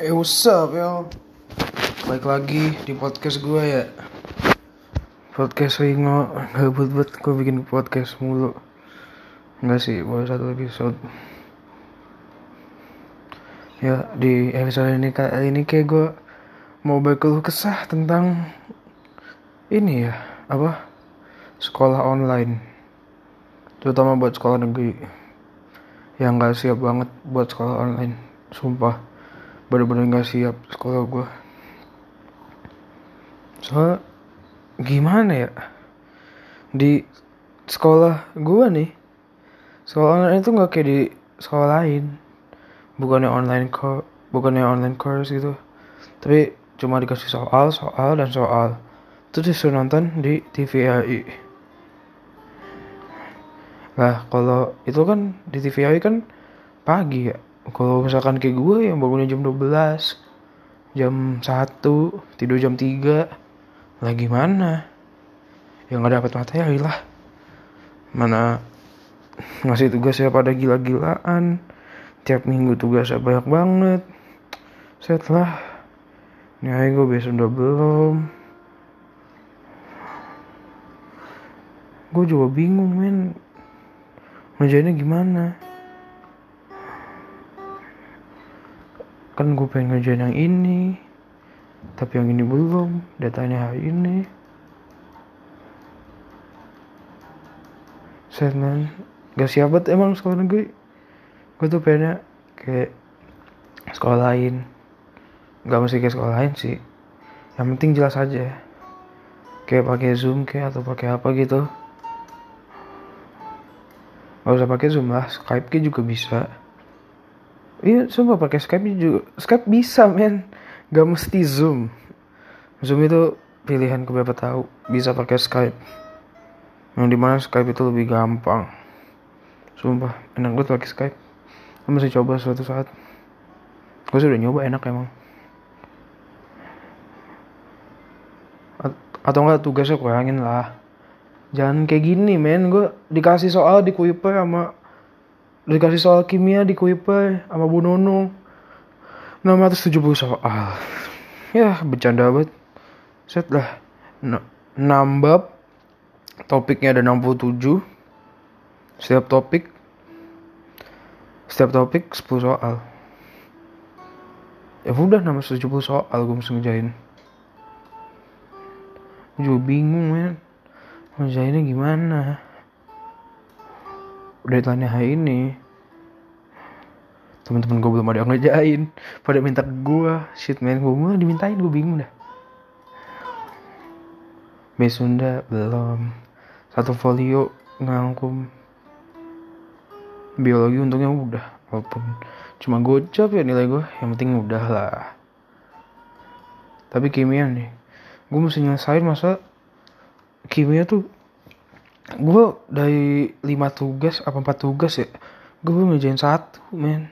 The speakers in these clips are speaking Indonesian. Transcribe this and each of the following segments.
Eh what's up yo? Balik lagi di podcast gue ya. Podcast Wingo Gak buat gue bikin podcast mulu. Enggak sih baru satu episode. Ya di episode ini kali ini kayak gue Mau berkeluh kesah tentang Ini ya Apa? Sekolah online. Terutama buat sekolah negeri. Yang gak siap banget buat sekolah online Sumpah bener-bener gak siap sekolah gue soalnya gimana ya? Di sekolah gue nih sekolah online itu nggak kayak di sekolah lain. Bukannya online course bukannya online course gitu. Tapi cuma dikasih soal soal dan soal. Terus disuruh nonton di TVRI lah kalau itu kan di TVRI kan pagi ya kalau misalkan kayak gue yang bangunnya jam 12 jam 1 tidur jam 3 lagi mana ya nggak dapat materi lah. Mana ngasih tugasnya pada gila-gilaan? Tiap minggu tugasnya banyak banget. Set lah. Ini gue besok udah belum. Gue juga bingung men. Ngerjainnya gimana kan gue pengen ngerjain yang ini tapi yang ini belum datanya hari ini. Set man. Gak siap banget emang sekolah negeri. Gue tuh pengennya kayak sekolah lain. Gak mesti kayak sekolah lain sih. Yang penting jelas aja. Kayak pakai zoom kayak atau pakai apa gitu. Gak usah pakai zoom lah skype juga bisa Iya, sumpah pakai Skype juga. Skype bisa, men. Gak mesti Zoom. Zoom itu pilihan ke beberapa tahu. Bisa pakai Skype. Yang di mana Skype itu lebih gampang. Sumpah, enak banget pakai Skype. Gue mesti coba suatu saat. Gue sudah nyoba enak emang. Atau enggak tugasnya kurangin lah. Jangan kayak gini, men. Gue dikasih soal di Kuiper sama dikasih soal kimia di Kuiper sama Bu Nono 670 soal. Ya bercanda banget. Set lah. N nambah topiknya ada 67 setiap topik. Setiap topik 10 soal. Ya udah nama 70 soal gue mesti ngejain gue bingung men. Ngejainnya gimana udah ditanya hari ini. Teman-teman gue belum ada yang ngerjain. Pada minta gue shit man gue mau dimintain gue bingung dah. Besunda belum. Satu folio ngangkum. Biologi untungnya udah walaupun cuma gocap ya nilai gue yang penting udah lah. Tapi kimia nih gue mesti nyelesain masa kimia tuh gue dari lima tugas apa empat tugas ya? Gue belum ngerjain satu men.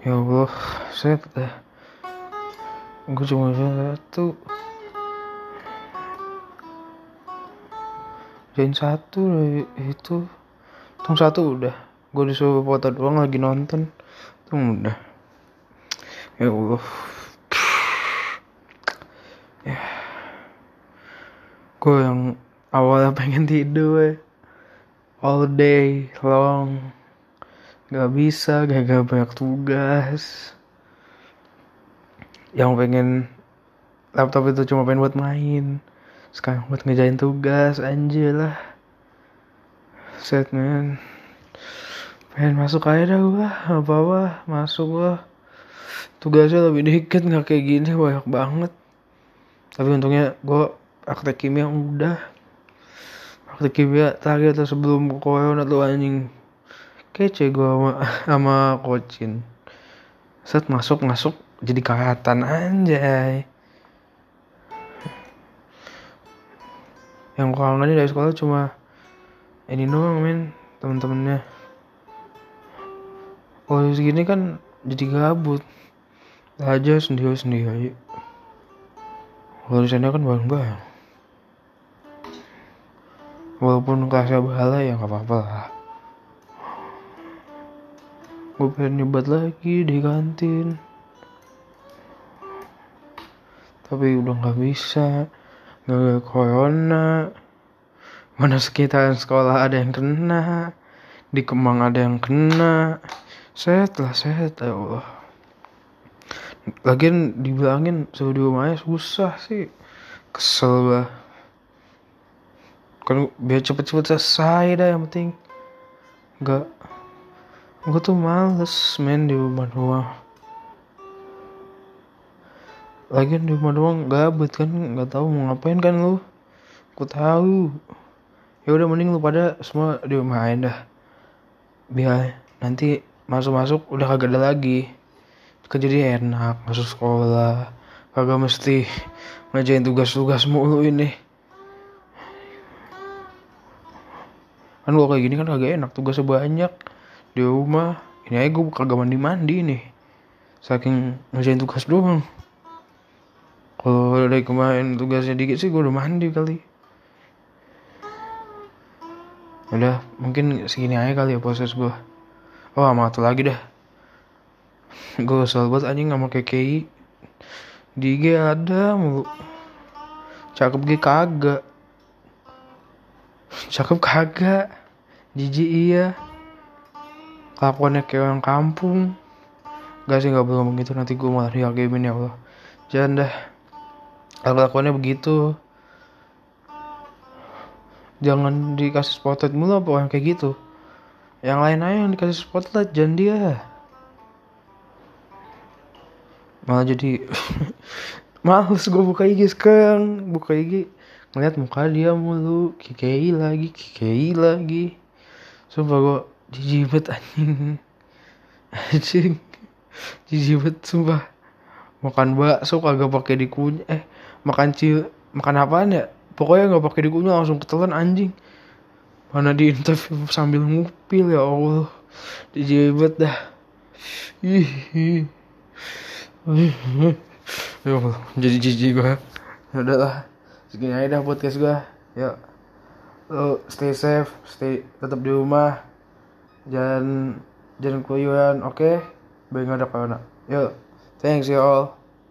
Ya allah set dah. Gue cuma ngerjain satu. Ngerjain satu dari itu. Tung satu udah. Gue disuruh foto doang lagi nonton. Tuh udah. Ya allah. Ya. Gue yang awalnya pengen tidur. All day long. Gak bisa gak banyak tugas. Yang pengen laptop itu cuma pengen buat main. Sekarang buat ngejain tugas anjir lah. Set man. Pengen masuk aja dah gua. Apa apa masuk gua. Tugasnya lebih dikit nggak kayak gini banyak banget. Tapi untungnya gua praktek kimia udah waktu kimia terakhir sebelum corona tuh anjing. Kece gue sama sama kocin. Set masuk masuk jadi karatan anjay. Yang kangen dari sekolah cuma ini doang men temen-temennya. Kalau segini kan jadi gabut. Aja sendiri sendiri kalau di sana kan bareng bareng walaupun kelasnya bahala ya nggak apa-apa lah. Gue pengen nyebat lagi di kantin tapi udah nggak bisa. Ada corona. Mana sekitaran sekolah ada yang kena. Di Kemang ada yang kena. Sehat lah sehat ya Allah. Lagian dibilangin suruh di rumahnya susah sih. Kesel bah kan biar cepet-cepet selesai dah yang penting. Nggak. Gue tuh males main di rumah doang. Lagian di rumah doang gabut kan nggak tahu mau ngapain kan lu. Aku tahu. Ya udah mending lu pada semua di rumah aja dah. Biar nanti masuk-masuk udah kagak ada lagi. Kan jadi enak masuk sekolah. Kagak mesti ngajain tugas-tugas mulu ini kan gua kayak gini kan kagak enak tugasnya banyak. Di rumah ini aja gue kagak mandi mandi nih. Saking ngerjain tugas doang. Kalau dari kemarin tugasnya dikit sih gue udah mandi kali. Udah mungkin segini aja kali ya proses gue oh sama satu lagi dah. Gue kesel banget anjing sama KKI di IG ada mulu. Cakep gue kagak cakep kagak. Jijik iya. Kelakuannya kayak orang kampung. Gak sih gak boleh ngomong gitu nanti gue malah real game ya Allah. Jangan dah. Kelakuannya begitu jangan dikasih spotlight mulu apa orang kayak gitu. Yang lain aja yang dikasih spotlight jangan dia. Malah jadi males gue buka IG sekarang. Buka IG ngeliat muka dia mulu kikei lagi kikei lagi. Sumpah gue jijik banget anjing. Anjing. Jijik banget sumpah. Makan bakso kagak pakai dikunyah eh makan cil makan apaan ya? Pokoknya nggak pakai dikunyah langsung ketelan anjing. Mana di interview sambil ngupil ya Allah. Banget dah. Ih. ya Allah jadi jijik gue ya udahlah segini aja dah podcast gue yuk. Lo stay safe stay tetap di rumah. Jangan jangan keluyuran oke? Okay? biar nggak ada corona. Yuk. Thanks ya all